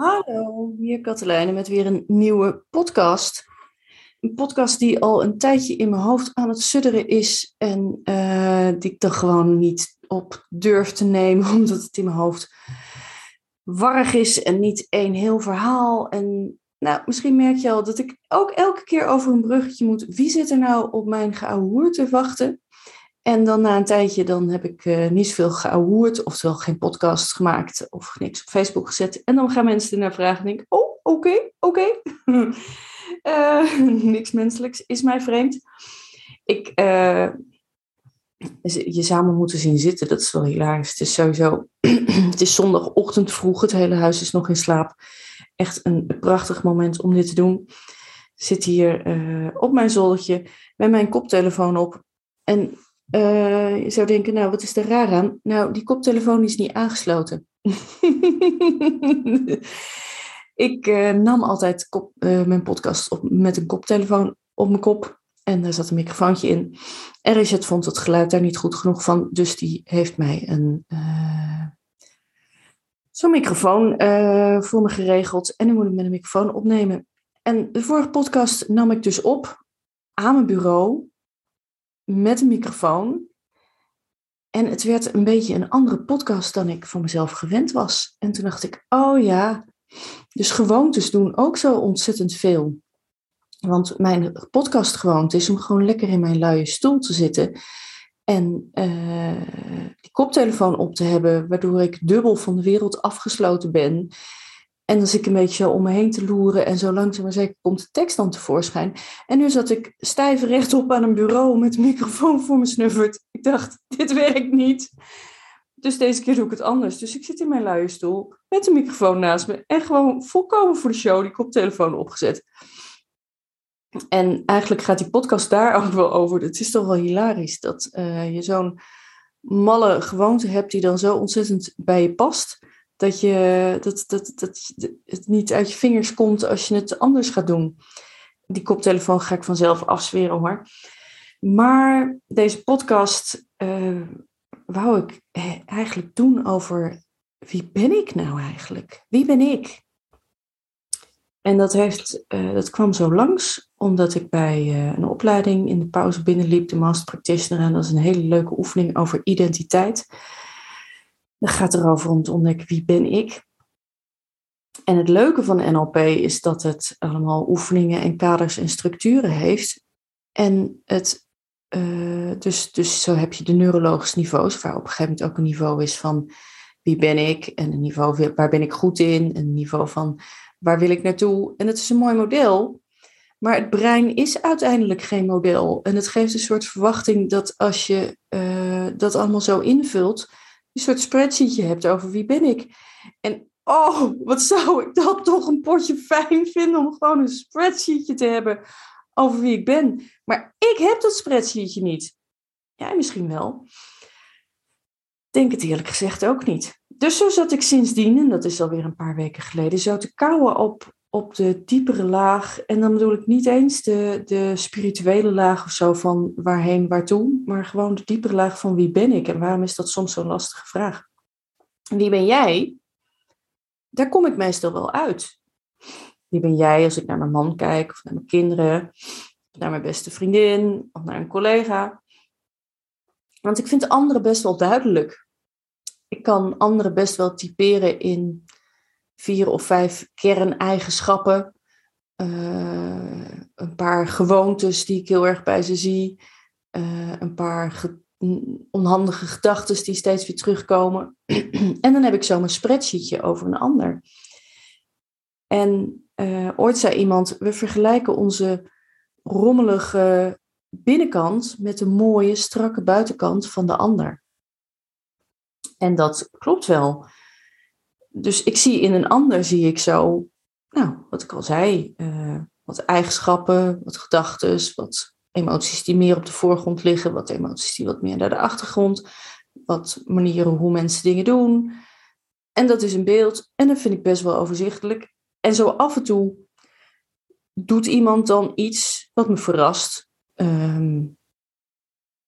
Hallo, hier Katelijne met weer een nieuwe podcast. Een podcast die al een tijdje in mijn hoofd aan het sudderen is en uh, die ik er gewoon niet op durf te nemen, omdat het in mijn hoofd warrig is en niet één heel verhaal. En nou, misschien merk je al dat ik ook elke keer over een bruggetje moet. Wie zit er nou op mijn geouwehoer te wachten? En dan na een tijdje, dan heb ik uh, niet zoveel geouwehoerd, oftewel geen podcast gemaakt of niks op Facebook gezet. En dan gaan mensen ernaar vragen en denk oh, oké, oké. uh, niks menselijks is mij vreemd. Ik, uh, je samen moeten zien zitten, dat is wel hilarisch. Het is sowieso, het is zondagochtend vroeg, het hele huis is nog in slaap. Echt een prachtig moment om dit te doen. Ik zit hier op mijn zoldertje met mijn koptelefoon op. En uh, je zou denken, nou, wat is er raar aan? Nou, die koptelefoon is niet aangesloten. ik uh, nam altijd kop, uh, mijn podcast op, met een koptelefoon op mijn kop. En daar zat een microfoontje in. Richard vond het geluid daar niet goed genoeg van. Dus die heeft mij een, zo'n microfoon voor me geregeld. En nu moet ik met een microfoon opnemen. En de vorige podcast nam ik dus op aan mijn bureau met een microfoon. En het werd een beetje een andere podcast dan ik van mezelf gewend was. En toen dacht ik, oh ja, dus gewoontes doen ook zo ontzettend veel. Want mijn podcastgewoonte is om gewoon lekker in mijn luie stoel te zitten. En uh, die koptelefoon op te hebben, waardoor ik dubbel van de wereld afgesloten ben. En dan zit ik een beetje om me heen te loeren en zo langzaam maar zeker komt de tekst dan tevoorschijn. En nu zat ik stijf rechtop aan een bureau met een microfoon voor me snuffert. Ik dacht, dit werkt niet. Dus deze keer doe ik het anders. Dus ik zit in mijn luie stoel met een microfoon naast me en gewoon volkomen voor de show die koptelefoon opgezet. En eigenlijk gaat die podcast daar ook wel over. Het is toch wel hilarisch dat uh, je zo'n malle gewoonte hebt die dan zo ontzettend bij je past dat, je, dat, dat, dat het niet uit je vingers komt als je het anders gaat doen. Die koptelefoon ga ik vanzelf afzweren hoor. Maar deze podcast uh, wou ik eh, eigenlijk doen over wie ben ik nou eigenlijk? Wie ben ik? En dat, heeft, uh, dat kwam zo langs omdat ik bij een opleiding in de pauze binnenliep, de Master Practitioner. En dat is een hele leuke oefening over identiteit. Dat gaat erover om te ontdekken wie ben ik. En het leuke van NLP is dat het allemaal oefeningen en kaders en structuren heeft. En het, uh, dus, dus zo heb je de neurologische niveaus, waar op een gegeven moment ook een niveau is van wie ben ik en een niveau waar ben ik goed in, een niveau van waar wil ik naartoe. En het is een mooi model, maar het brein is uiteindelijk geen model. En het geeft een soort verwachting dat als je uh, dat allemaal zo invult, een soort spreadsheetje hebt over wie ben ik. En oh, wat zou ik dat toch een potje fijn vinden om gewoon een spreadsheetje te hebben over wie ik ben. Maar ik heb dat spreadsheetje niet. Jij misschien wel. Denk het eerlijk gezegd ook niet. Dus zo zat ik sindsdien, en dat is alweer een paar weken geleden, zo te kauwen op, op de diepere laag. En dan bedoel ik niet eens de, de spirituele laag of zo van waarheen, waartoe, maar gewoon de diepere laag van wie ben ik en waarom is dat soms zo'n lastige vraag. Wie ben jij? Daar kom ik meestal wel uit. Wie ben jij als ik naar mijn man kijk, of naar mijn kinderen, of naar mijn beste vriendin, of naar een collega? Want ik vind anderen best wel duidelijk. Ik kan anderen best wel typeren in vier of vijf kerneigenschappen. Uh, een paar gewoontes die ik heel erg bij ze zie. Uh, een paar ge onhandige gedachten die steeds weer terugkomen. en dan heb ik zo mijn spreadsheetje over een ander. En uh, ooit zei iemand, we vergelijken onze rommelige binnenkant met de mooie, strakke buitenkant van de ander. En dat klopt wel dus ik zie in een ander, zie ik zo, nou, wat ik al zei, uh, wat eigenschappen, wat gedachten, wat emoties die meer op de voorgrond liggen, wat emoties die wat meer naar de achtergrond, wat manieren hoe mensen dingen doen. En dat is een beeld en dat vind ik best wel overzichtelijk. En zo af en toe doet iemand dan iets wat me verrast. Um,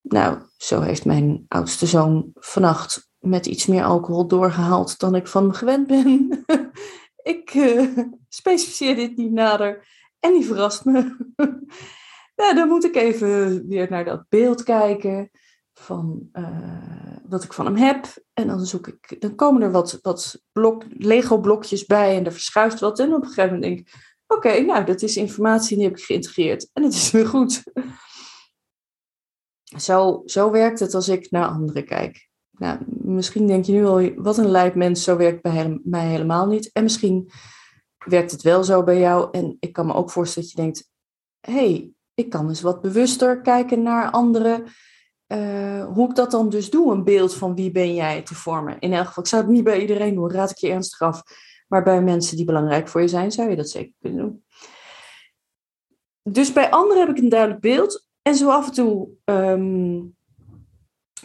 nou, zo heeft mijn oudste zoon vannacht met iets meer alcohol doorgehaald dan ik van gewend ben. ik uh, specificeer dit niet nader. En die verrast me. nou, dan moet ik even weer naar dat beeld kijken van uh, wat ik van hem heb. En dan zoek ik, dan komen er wat, wat blok, Lego blokjes bij en er verschuift wat. En op een gegeven moment denk ik, oké, nou dat is informatie die heb ik geïntegreerd. En het is weer goed. Zo, zo werkt het als ik naar anderen kijk. Nou, misschien denk je nu al, wat een lijp mens, zo werkt bij mij helemaal niet. En misschien werkt het wel zo bij jou. En ik kan me ook voorstellen dat je denkt, hé, hey, ik kan eens wat bewuster kijken naar anderen. Uh, hoe ik dat dan dus doe, een beeld van wie ben jij te vormen. In elk geval, ik zou het niet bij iedereen doen, raad ik je ernstig af. Maar bij mensen die belangrijk voor je zijn, zou je dat zeker kunnen doen. Dus bij anderen heb ik een duidelijk beeld. En zo af en toe um,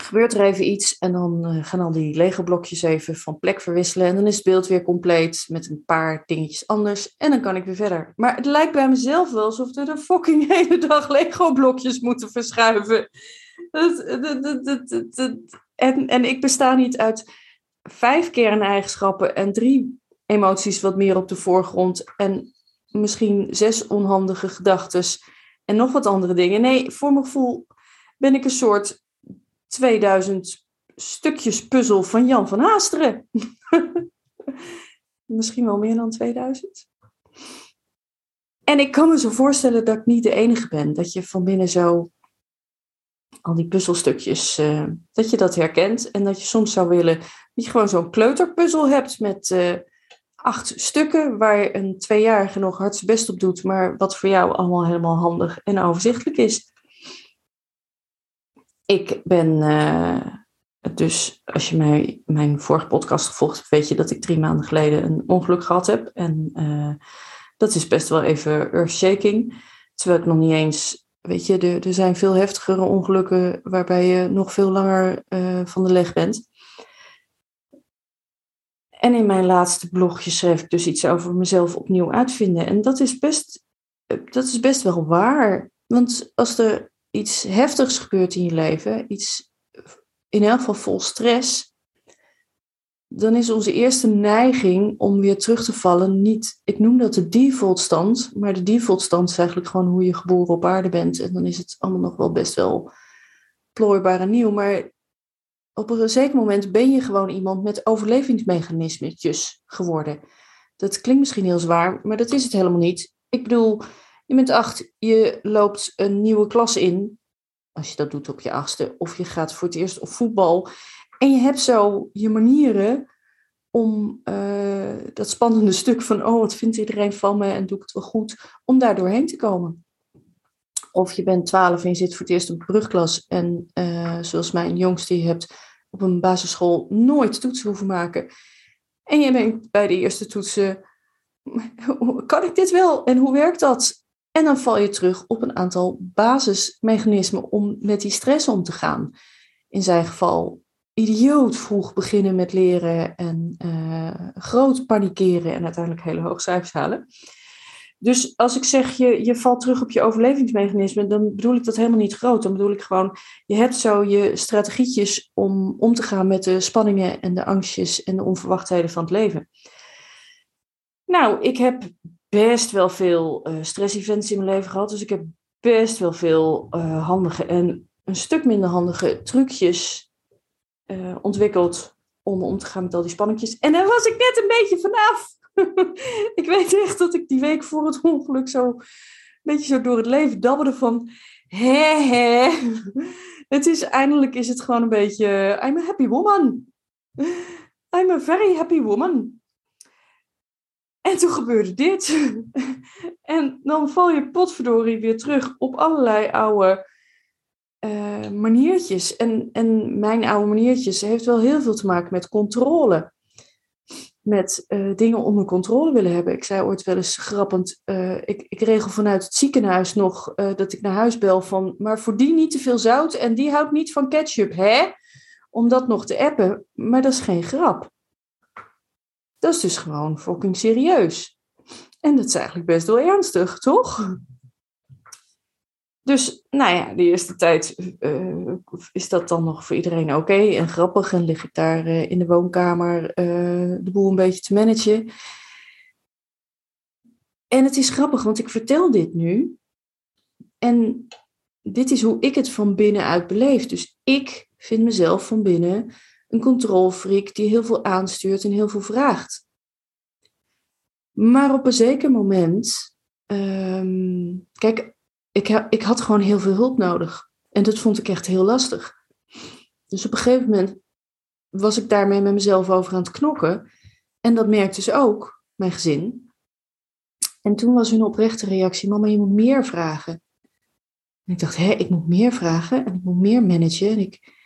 gebeurt er even iets en dan uh, gaan al die Lego blokjes even van plek verwisselen. En dan is het beeld weer compleet met een paar dingetjes anders. En dan kan ik weer verder. Maar het lijkt bij mezelf wel alsof er de fucking hele dag Lego blokjes moeten verschuiven. En, en ik besta niet uit vijf kerneigenschappen en drie emoties wat meer op de voorgrond. En misschien zes onhandige gedachten en nog wat andere dingen. Nee, voor mijn gevoel ben ik een soort 2000 stukjes puzzel van Jan van Haasteren. Misschien wel meer dan 2000. En ik kan me zo voorstellen dat ik niet de enige ben. Dat je van binnen zo al die puzzelstukjes, uh, dat je dat herkent. En dat je soms zou willen dat je gewoon zo'n kleuterpuzzel hebt met uh, acht stukken. Waar een tweejarige nog zijn best op doet. Maar wat voor jou allemaal helemaal handig en overzichtelijk is. Ik ben, uh, dus als je mij, mijn vorige podcast gevolgd hebt, weet je dat ik drie maanden geleden een ongeluk gehad heb. En uh, dat is best wel even earthshaking. Terwijl ik nog niet eens, weet je, er, er zijn veel heftigere ongelukken waarbij je nog veel langer uh, van de leg bent. En in mijn laatste blogje schreef ik dus iets over mezelf opnieuw uitvinden. En dat is best, dat is best wel waar. Want als er iets heftigs gebeurt in je leven, iets in elk geval vol stress, dan is onze eerste neiging om weer terug te vallen niet, ik noem dat de default stand, maar de default stand is eigenlijk gewoon hoe je geboren op aarde bent. En dan is het allemaal nog wel best wel plooibaar en nieuw. Maar op een zeker moment ben je gewoon iemand met overlevingsmechanismetjes geworden. Dat klinkt misschien heel zwaar, maar dat is het helemaal niet. Ik bedoel, je bent acht, je loopt een nieuwe klas in, als je dat doet op je achtste, of je gaat voor het eerst op voetbal. En je hebt zo je manieren om uh, dat spannende stuk van, oh, wat vindt iedereen van me en doe ik het wel goed, om daar doorheen te komen. Of je bent twaalf en je zit voor het eerst op brugklas en uh, zoals mijn jongste, je hebt op een basisschool nooit toetsen hoeven maken. En je bent bij de eerste toetsen, kan ik dit wel en hoe werkt dat? En dan val je terug op een aantal basismechanismen om met die stress om te gaan. In zijn geval idioot vroeg beginnen met leren en uh, groot panikeren en uiteindelijk hele hoge cijfers halen. Dus als ik zeg je, je valt terug op je overlevingsmechanisme, dan bedoel ik dat helemaal niet groot. Dan bedoel ik gewoon, je hebt zo je strategietjes om om te gaan met de spanningen en de angstjes en de onverwachtheden van het leven. Nou, ik heb best wel veel uh, stress-events in mijn leven gehad. Dus ik heb best wel veel uh, handige en een stuk minder handige trucjes uh, ontwikkeld om om te gaan met al die spanningjes. En daar was ik net een beetje vanaf. ik weet echt dat ik die week voor het ongeluk zo een beetje zo door het leven dabberde van hè. Het is eindelijk is het gewoon een beetje I'm a happy woman. I'm a very happy woman. En toen gebeurde dit. en dan val je potverdorie weer terug op allerlei oude uh, maniertjes. En, en mijn oude maniertjes heeft wel heel veel te maken met controle. Met uh, dingen onder controle willen hebben. Ik zei ooit wel eens grappend, uh, ik, ik regel vanuit het ziekenhuis nog dat ik naar huis bel van, maar voor die niet te veel zout en die houdt niet van ketchup, hè? Om dat nog te appen, maar dat is geen grap. Dat is dus gewoon fucking serieus. En dat is eigenlijk best wel ernstig, toch? Dus, nou ja, de eerste tijd uh, is dat dan nog voor iedereen oké en grappig. En lig ik daar uh, in de woonkamer uh, de boel een beetje te managen. En het is grappig, want ik vertel dit nu. En dit is hoe ik het van binnenuit beleef. Dus ik vind mezelf van binnen een controlfreak die heel veel aanstuurt en heel veel vraagt. Maar op een zeker moment, ehm, kijk, ik, ik had gewoon heel veel hulp nodig. En dat vond ik echt heel lastig. Dus op een gegeven moment was ik daarmee met mezelf over aan het knokken. En dat merkte ze ook, mijn gezin. En toen was hun oprechte reactie: Mama, je moet meer vragen. En ik dacht: Hé, ik moet meer vragen en ik moet meer managen. En, ik...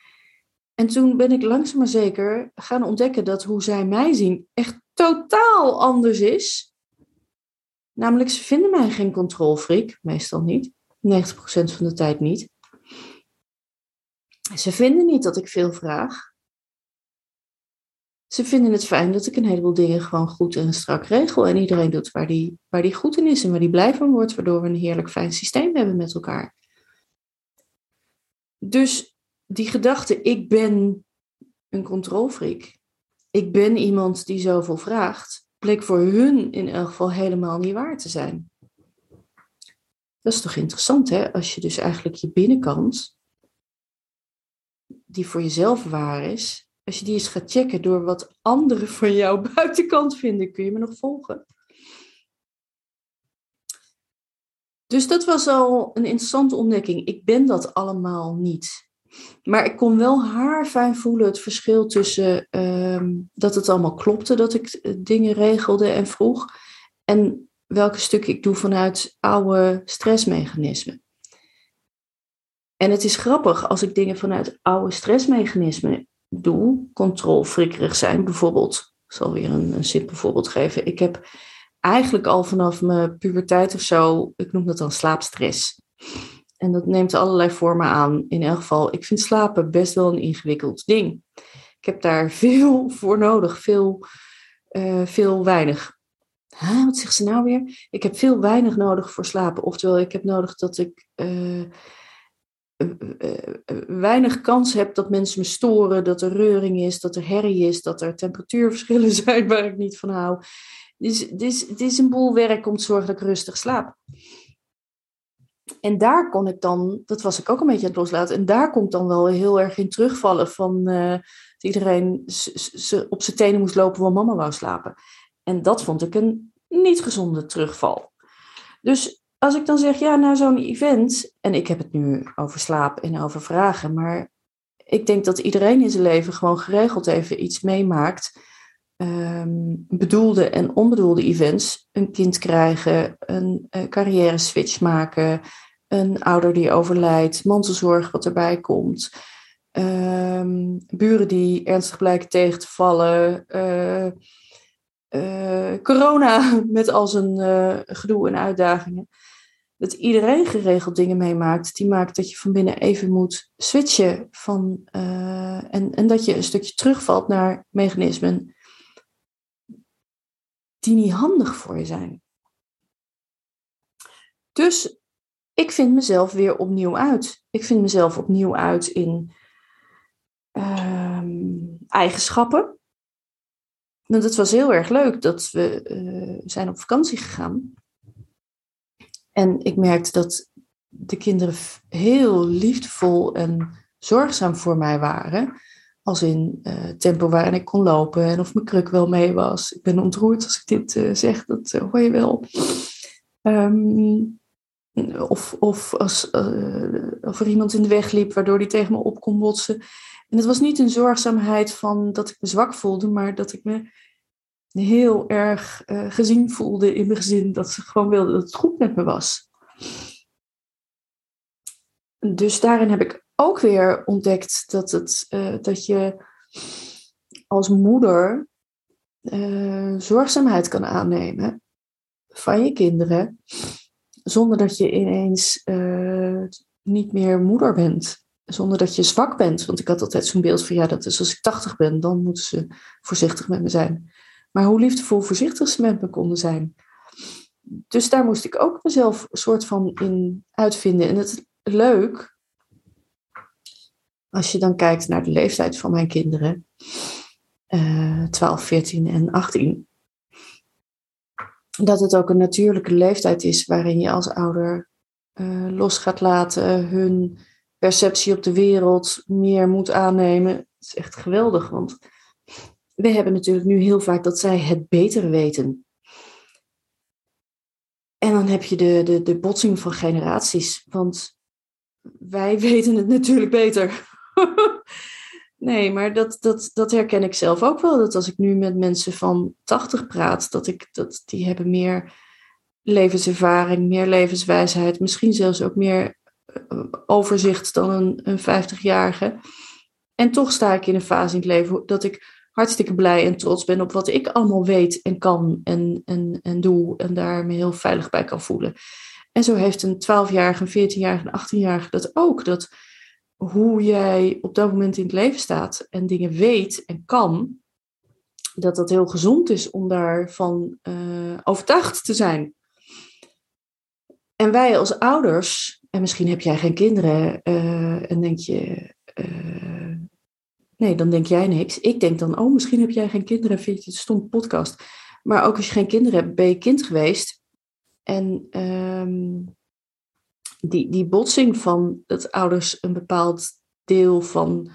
en toen ben ik langzaam maar zeker gaan ontdekken dat hoe zij mij zien echt totaal anders is. Namelijk, ze vinden mij geen controlfreak, meestal niet. 90% van de tijd niet. Ze vinden niet dat ik veel vraag. Ze vinden het fijn dat ik een heleboel dingen gewoon goed en strak regel. En iedereen doet waar die, waar die goed in is en waar die blij van wordt. Waardoor we een heerlijk fijn systeem hebben met elkaar. Dus die gedachte, ik ben een controlfreak. Ik ben iemand die zoveel vraagt. Bleek voor hun in elk geval helemaal niet waar te zijn. Dat is toch interessant, hè? Als je dus eigenlijk je binnenkant, die voor jezelf waar is, als je die eens gaat checken door wat anderen van jouw buitenkant vinden, kun je me nog volgen. Dus dat was al een interessante ontdekking. Ik ben dat allemaal niet. Maar ik kon wel haar fijn voelen het verschil tussen ehm, dat het allemaal klopte, dat ik eh, dingen regelde en vroeg, en welke stukken ik doe vanuit oude stressmechanismen. En het is grappig als ik dingen vanuit oude stressmechanismen doe, controlfrikkerig zijn. Bijvoorbeeld, ik zal weer een, een simpel voorbeeld geven. Ik heb eigenlijk al vanaf mijn puberteit of zo, ik noem dat dan slaapstress. En dat neemt allerlei vormen aan. In elk geval, ik vind slapen best wel een ingewikkeld ding. Ik heb daar veel voor nodig, veel, uh, veel weinig. Wat zegt ze nou weer? Ik heb veel weinig nodig voor slapen. Oftewel, ik heb nodig dat ik uh, weinig kans heb dat mensen me storen, dat er reuring is, dat er herrie is, dat er temperatuurverschillen zijn waar ik niet van hou. Dus het is, het is een boel werk om te zorgen dat ik rustig slaap. En daar kon ik dan, dat was ik ook een beetje aan het loslaten, en daar kon ik dan wel heel erg in terugvallen van uh, dat iedereen op zijn tenen moest lopen waar mama wou slapen. En dat vond ik een niet gezonde terugval. Dus als ik dan zeg, ja, nou zo'n event, en ik heb het nu over slaap en over vragen, maar ik denk dat iedereen in zijn leven gewoon geregeld even iets meemaakt. Um, bedoelde en onbedoelde events. Een kind krijgen, een uh, carrière switch maken, een ouder die overlijdt, mantelzorg wat erbij komt. Um, buren die ernstig blijken tegen te vallen. Uh, uh, corona met al zijn gedoe en uitdagingen dat iedereen geregeld dingen meemaakt, die maakt dat je van binnen even moet switchen van, en, en dat je een stukje terugvalt naar mechanismen die niet handig voor je zijn. Dus ik vind mezelf weer opnieuw uit. Ik vind mezelf opnieuw uit in uh, eigenschappen. Nou, dat was heel erg leuk dat we uh, zijn op vakantie gegaan. En ik merkte dat de kinderen heel liefdevol en zorgzaam voor mij waren. Als in uh, tempo waarin ik kon lopen en of mijn kruk wel mee was. Ik ben ontroerd als ik dit uh, zeg, dat uh, hoor je wel. Um, of of als, of er iemand in de weg liep waardoor die tegen me op kon botsen. En het was niet een zorgzaamheid van dat ik me zwak voelde, maar dat ik me heel erg gezien voelde in mijn gezin. Dat ze gewoon wilden dat het goed met me was. Dus daarin heb ik ook weer ontdekt dat, het, uh, dat je als moeder uh, zorgzaamheid kan aannemen van je kinderen. Zonder dat je ineens niet meer moeder bent zonder dat je zwak bent. Want ik had altijd zo'n beeld van ja, dat is als ik 80 ben, dan moeten ze voorzichtig met me zijn maar hoe liefdevol voorzichtig ze met me konden zijn. Dus daar moest ik ook mezelf een soort van in uitvinden. En het leuk, als je dan kijkt naar de leeftijd van mijn kinderen, uh, 12, 14 en 18. dat het ook een natuurlijke leeftijd is waarin je als ouder uh, los gaat laten, hun perceptie op de wereld meer moet aannemen. Het is echt geweldig, want we hebben natuurlijk nu heel vaak dat zij het beter weten. En dan heb je de, de, de botsing van generaties, want wij weten het natuurlijk beter. nee, maar dat, dat, dat herken ik zelf ook wel. Dat als ik nu met mensen van 80 praat, dat, ik, dat die hebben meer levenservaring, meer levenswijsheid, misschien zelfs ook meer eh, overzicht dan een, een 50-jarige. En toch sta ik in een fase in het leven dat ik hartstikke blij en trots ben op wat ik allemaal weet en kan en, en, en doe. En daar me heel veilig bij kan voelen. En zo heeft een 12-jarige, een 14-jarige, een 18-jarige dat ook. Dat hoe jij op dat moment in het leven staat en dingen weet en kan, dat dat heel gezond is om daarvan uh, overtuigd te zijn. En wij als ouders, en misschien heb jij geen kinderen uh, en denk je, uh, nee, dan denk jij niks. Ik denk dan, oh, misschien heb jij geen kinderen, vind je het een stom podcast. Maar ook als je geen kinderen hebt, ben je kind geweest. En um, die, die botsing van dat ouders een bepaald deel van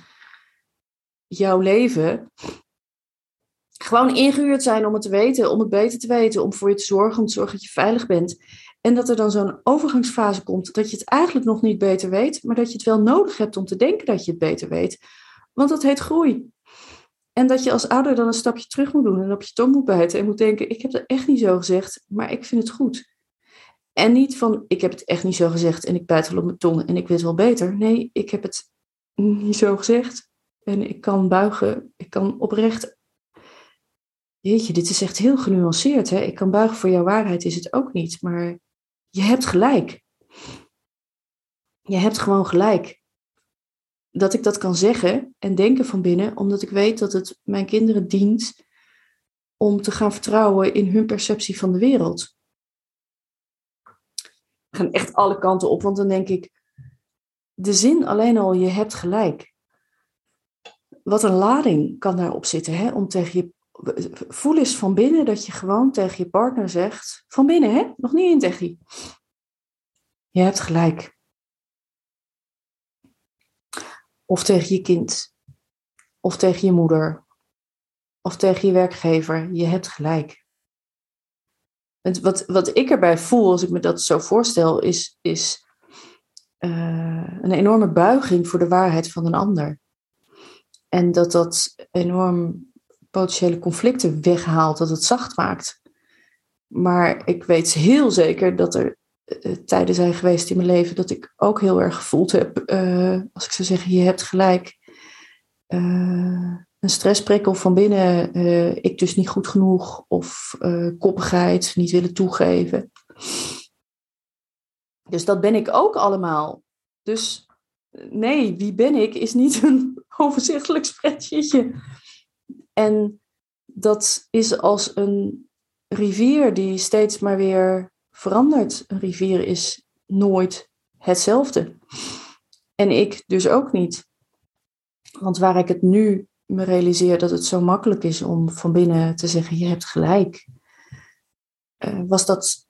jouw leven gewoon ingehuurd zijn om het te weten, om het beter te weten, om voor je te zorgen, om te zorgen dat je veilig bent. En dat er dan zo'n overgangsfase komt dat je het eigenlijk nog niet beter weet, maar dat je het wel nodig hebt om te denken dat je het beter weet. Want dat heet groei. En dat je als ouder dan een stapje terug moet doen en op je tong moet bijten en moet denken: ik heb het echt niet zo gezegd, maar ik vind het goed. En niet van, ik heb het echt niet zo gezegd en ik bijt wel op mijn tong en ik weet wel beter. Nee, ik heb het niet zo gezegd en ik kan buigen, ik kan oprecht. Jeetje, dit is echt heel genuanceerd. Hè? Ik kan buigen voor jouw waarheid, is het ook niet. Maar je hebt gelijk. Je hebt gewoon gelijk. Dat ik dat kan zeggen en denken van binnen, omdat ik weet dat het mijn kinderen dient om te gaan vertrouwen in hun perceptie van de wereld gaan echt alle kanten op. Want dan denk ik, de zin alleen al, je hebt gelijk. Wat een lading kan daarop zitten, hè? Om tegen je. Voel eens van binnen dat je gewoon tegen je partner zegt. Van binnen, hè? Nog niet in techie. Je hebt gelijk. Of tegen je kind. Of tegen je moeder. Of tegen je werkgever. Je hebt gelijk wat, wat ik erbij voel, als ik me dat zo voorstel, is, is uh, een enorme buiging voor de waarheid van een ander. En dat dat enorm potentiële conflicten weghaalt, dat het zacht maakt. Maar ik weet heel zeker dat er uh, tijden zijn geweest in mijn leven dat ik ook heel erg gevoeld heb, uh, als ik zou zeggen, je hebt gelijk een stressprikkel van binnen, uh, ik dus niet goed genoeg of uh, koppigheid, niet willen toegeven. Dus dat ben ik ook allemaal. Dus nee, wie ben ik is niet een overzichtelijk spreadsheetje. En dat is als een rivier die steeds maar weer verandert. Een rivier is nooit hetzelfde. En ik dus ook niet. Want waar ik het nu me realiseer dat het zo makkelijk is om van binnen te zeggen: je hebt gelijk, uh, was dat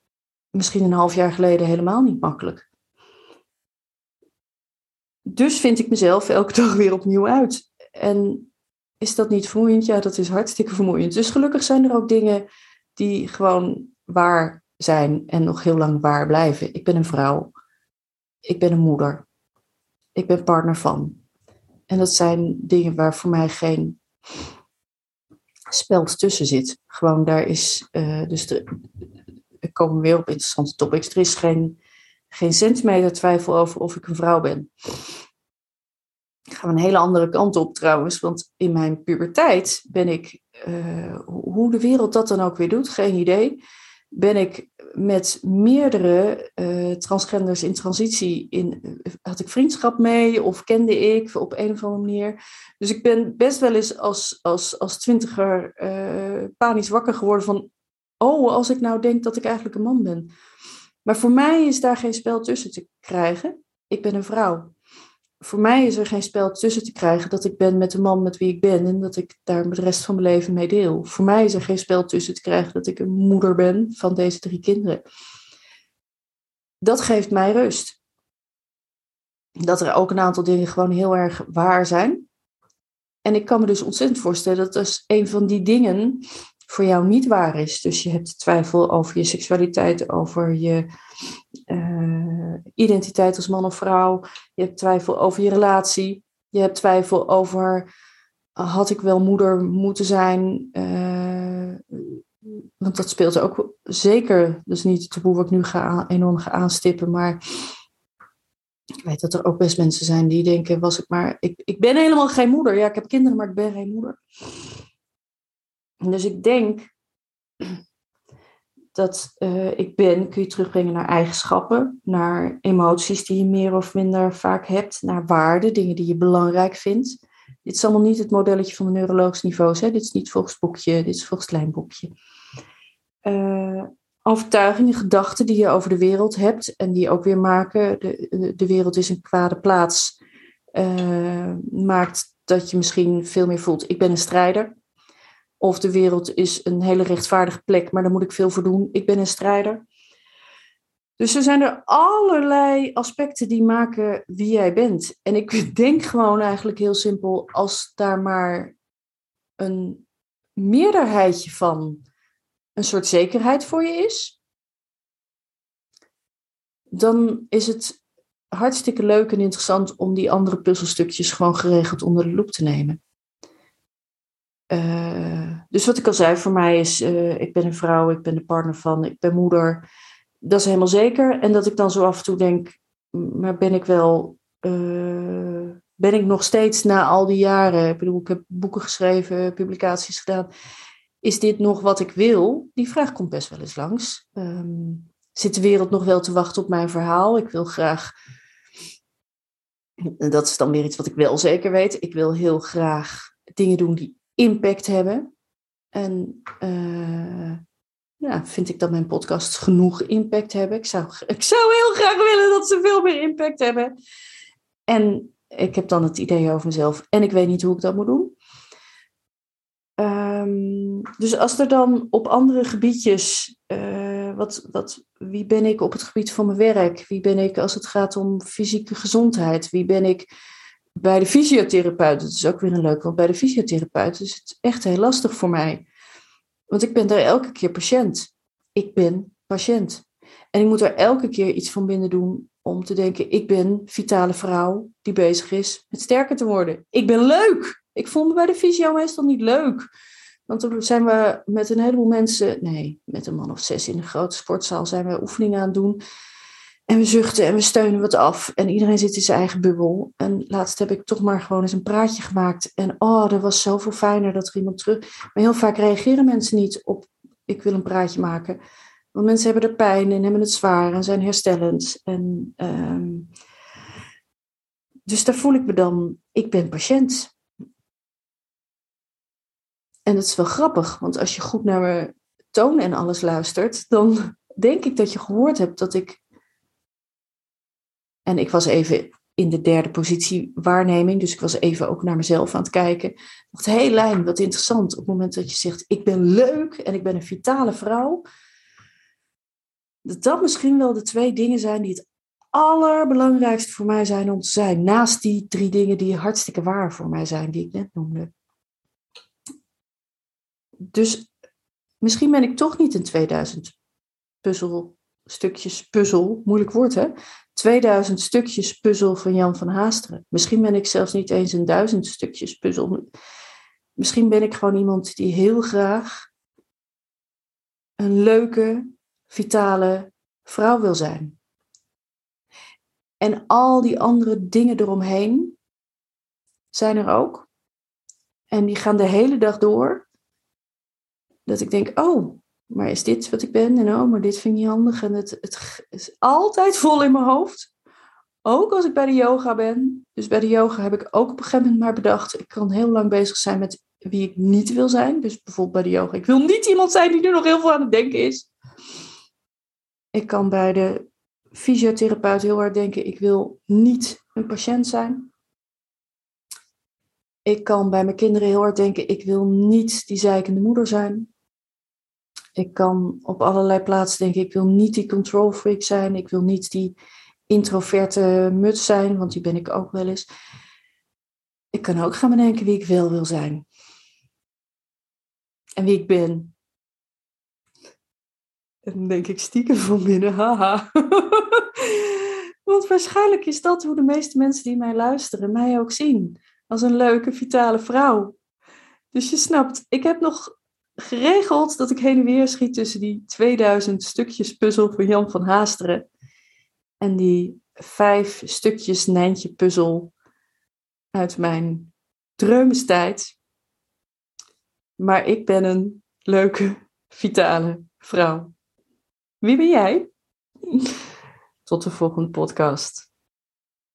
misschien een half jaar geleden helemaal niet makkelijk. Dus vind ik mezelf elke dag weer opnieuw uit. En is dat niet vermoeiend? Ja, dat is hartstikke vermoeiend. Dus gelukkig zijn er ook dingen die gewoon waar zijn en nog heel lang waar blijven. Ik ben een vrouw. Ik ben een moeder. Ik ben partner van. En dat zijn dingen waar voor mij geen speld tussen zit. Gewoon daar is, uh, dus er komen weer op interessante topics. Er is geen, geen centimeter twijfel over of ik een vrouw ben. gaan we een hele andere kant op trouwens, want in mijn puberteit ben ik, uh, hoe de wereld dat dan ook weer doet, geen idee, ben ik met meerdere uh, transgenders in transitie in, had ik vriendschap mee of kende ik op een of andere manier. Dus ik ben best wel eens als, als, als twintiger uh, panisch wakker geworden van, oh, als ik nou denk dat ik eigenlijk een man ben. Maar voor mij is daar geen spel tussen te krijgen. Ik ben een vrouw. Voor mij is er geen spel tussen te krijgen dat ik ben met de man met wie ik ben en dat ik daar de rest van mijn leven mee deel. Voor mij is er geen spel tussen te krijgen dat ik een moeder ben van deze drie kinderen. Dat geeft mij rust. Dat er ook een aantal dingen gewoon heel erg waar zijn. En ik kan me dus ontzettend voorstellen dat als een van die dingen voor jou niet waar is. Dus je hebt twijfel over je seksualiteit, over je uh, identiteit als man of vrouw. Je hebt twijfel over je relatie. Je hebt twijfel over had ik wel moeder moeten zijn. Uh, want dat speelt ook zeker. Dus niet het taboe wat ik nu ga, enorm ga aanstippen. Maar ik weet dat er ook best mensen zijn die denken: was ik maar. Ik, ik ben helemaal geen moeder. Ja, ik heb kinderen, maar ik ben geen moeder. Dus ik denk dat uh, ik ben, kun je terugbrengen naar eigenschappen, naar emoties die je meer of minder vaak hebt, naar waarden, dingen die je belangrijk vindt. Dit is allemaal niet het modelletje van de neurologische niveaus. Hè? Dit is niet volgens boekje, dit is volgens lijnboekje. Uh, overtuigingen, gedachten die je over de wereld hebt en die ook weer maken, de, de wereld is een kwade plaats, uh, maakt dat je misschien veel meer voelt, ik ben een strijder. Of de wereld is een hele rechtvaardige plek, maar daar moet ik veel voor doen. Ik ben een strijder. Dus er zijn er allerlei aspecten die maken wie jij bent. En ik denk gewoon eigenlijk heel simpel, als daar maar een meerderheidje van een soort zekerheid voor je is, dan is het hartstikke leuk en interessant om die andere puzzelstukjes gewoon geregeld onder de loep te nemen. Uh, dus wat ik al zei, voor mij is, uh, ik ben een vrouw, ik ben de partner van, ik ben moeder. Dat is helemaal zeker. En dat ik dan zo af en toe denk, maar ben ik wel, uh, ben ik nog steeds na al die jaren, ik bedoel, ik heb boeken geschreven, publicaties gedaan. Is dit nog wat ik wil? Die vraag komt best wel eens langs. Um, zit de wereld nog wel te wachten op mijn verhaal? Ik wil graag, dat is dan weer iets wat ik wel zeker weet, ik wil heel graag dingen doen die impact hebben. En uh, ja, vind ik dat mijn podcasts genoeg impact hebben. Ik zou, ik zou heel graag willen dat ze veel meer impact hebben. En ik heb dan het idee over mezelf en ik weet niet hoe ik dat moet doen. Um, dus als er dan op andere gebiedjes, uh, wat, wat, wie ben ik op het gebied van mijn werk? Wie ben ik als het gaat om fysieke gezondheid? Wie ben ik bij de fysiotherapeut, dat is ook weer een leuk, want bij de fysiotherapeut is het echt heel lastig voor mij. Want ik ben daar elke keer patiënt. Ik ben patiënt. En ik moet er elke keer iets van binnen doen om te denken, ik ben vitale vrouw die bezig is met sterker te worden. Ik ben leuk. Ik voel me bij de fysio meestal niet leuk. Want dan zijn we met een heleboel mensen, nee, met een man of zes in een grote sportzaal, zijn we oefeningen aan het doen. En we zuchten en we steunen wat af. En iedereen zit in zijn eigen bubbel. En laatst heb ik toch maar gewoon eens een praatje gemaakt. En oh, dat was zoveel fijner dat er iemand terug. Maar heel vaak reageren mensen niet op: ik wil een praatje maken. Want mensen hebben er pijn en hebben het zwaar en zijn herstellend. En, um, dus daar voel ik me dan: ik ben patiënt. En dat is wel grappig, want als je goed naar mijn toon en alles luistert, dan denk ik dat je gehoord hebt dat ik en ik was even in de derde positie waarneming. Dus ik was even ook naar mezelf aan het kijken. Ik dacht, heel lijn, wat interessant. Op het moment dat je zegt, ik ben leuk en ik ben een vitale vrouw. Dat dat misschien wel de twee dingen zijn die het allerbelangrijkste voor mij zijn om te zijn. Naast die drie dingen die hartstikke waar voor mij zijn, die ik net noemde. Dus misschien ben ik toch niet een 2000 puzzelstukjes puzzel, moeilijk woord hè, 2000 stukjes puzzel van Jan van Haasteren. Misschien ben ik zelfs niet eens een duizend stukjes puzzel. Misschien ben ik gewoon iemand die heel graag een leuke, vitale vrouw wil zijn. En al die andere dingen eromheen zijn er ook. En die gaan de hele dag door. Dat ik denk, oh, maar is dit wat ik ben? En oh, maar dit vind ik niet handig. En het, het is altijd vol in mijn hoofd. Ook als ik bij de yoga ben. Dus bij de yoga heb ik ook op een gegeven moment maar bedacht. Ik kan heel lang bezig zijn met wie ik niet wil zijn. Dus bijvoorbeeld bij de yoga. Ik wil niet iemand zijn die nu nog heel veel aan het denken is. Ik kan bij de fysiotherapeut heel hard denken, ik wil niet een patiënt zijn. Ik kan bij mijn kinderen heel hard denken, ik wil niet die zeikende moeder zijn. Ik kan op allerlei plaatsen denken, ik wil niet die control freak zijn. Ik wil niet die introverte muts zijn, want die ben ik ook wel eens. Ik kan ook gaan bedenken wie ik wel wil zijn. En wie ik ben. En dan denk ik stiekem van binnen, haha. Want waarschijnlijk is dat hoe de meeste mensen die mij luisteren mij ook zien. Als een leuke, vitale vrouw. Dus je snapt, ik heb nog geregeld dat ik heen en weer schiet tussen die 2000 stukjes puzzel van Jan van Haasteren en die vijf stukjes Nijntje puzzel uit mijn dreumestijd. Maar ik ben een leuke, vitale vrouw. Wie ben jij? Tot de volgende podcast.